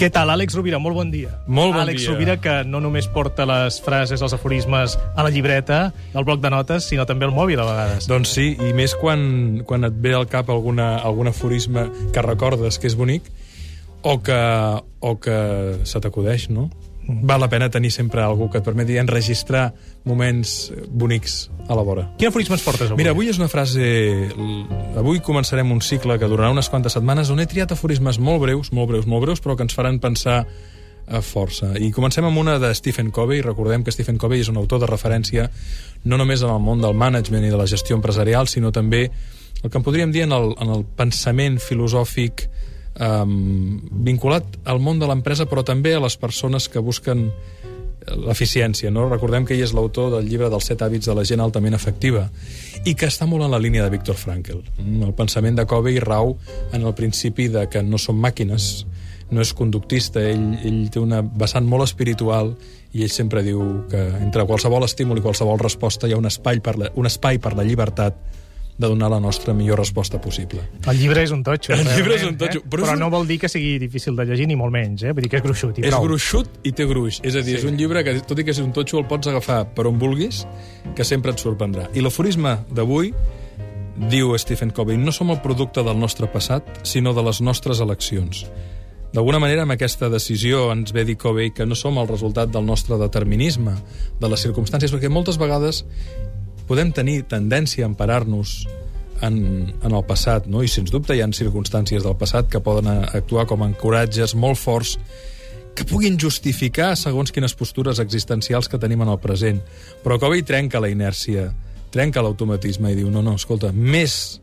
Què tal, Àlex Rovira? Molt bon dia. Molt bon Àlex dia. Rovira, que no només porta les frases, els aforismes a la llibreta, al bloc de notes, sinó també al mòbil, a vegades. Doncs sí, i més quan, quan et ve al cap alguna, algun aforisme que recordes que és bonic o que, o que se t'acudeix, no? Val la pena tenir sempre algú que et permeti enregistrar moments bonics a la vora. Quin aforisme ens portes avui? Mira, avui és una frase... Avui començarem un cicle que durarà unes quantes setmanes on he triat aforismes molt breus, molt breus, molt breus, però que ens faran pensar a força. I comencem amb una de Stephen Covey. Recordem que Stephen Covey és un autor de referència no només en el món del management i de la gestió empresarial, sinó també el que en podríem dir en el, en el pensament filosòfic um, vinculat al món de l'empresa, però també a les persones que busquen l'eficiència. No? Recordem que ell és l'autor del llibre dels set hàbits de la gent altament efectiva i que està molt en la línia de Viktor Frankl. Mm, El pensament de Covey rau en el principi de que no som màquines, no és conductista, ell, ell té una vessant molt espiritual i ell sempre diu que entre qualsevol estímul i qualsevol resposta hi ha un espai per la, un espai per la llibertat de donar la nostra millor resposta possible. El llibre és un totxo. El llibre és un totxo, Eh? però Però, és un- no vol dir que sigui difícil de llegir, ni molt menys, eh? Vull dir que és gruixut i És prou. gruixut i té gruix. És a dir, sí. és un llibre que, tot i que és un totxo, el pots agafar per on vulguis, que sempre et sorprendrà. I l'aforisme d'avui diu Stephen Covey, no som el producte del nostre passat, sinó de les nostres eleccions. D'alguna manera, amb aquesta decisió ens ve dir Covey que no som el resultat del nostre determinisme, de les circumstàncies, perquè moltes vegades podem tenir tendència a emparar-nos en, en el passat, no? i sens dubte hi ha circumstàncies del passat que poden actuar com a ancoratges molt forts que puguin justificar segons quines postures existencials que tenim en el present. Però Covey trenca la inèrcia, trenca l'automatisme i diu, no, no, escolta, més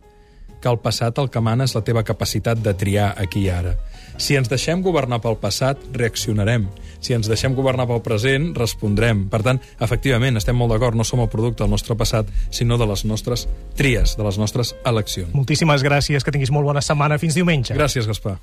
que el passat el que mana és la teva capacitat de triar aquí i ara. Si ens deixem governar pel passat, reaccionarem. Si ens deixem governar pel present, respondrem. Per tant, efectivament, estem molt d'acord, no som el producte del nostre passat, sinó de les nostres tries, de les nostres eleccions. Moltíssimes gràcies, que tinguis molt bona setmana. Fins diumenge. Gràcies, Gaspar.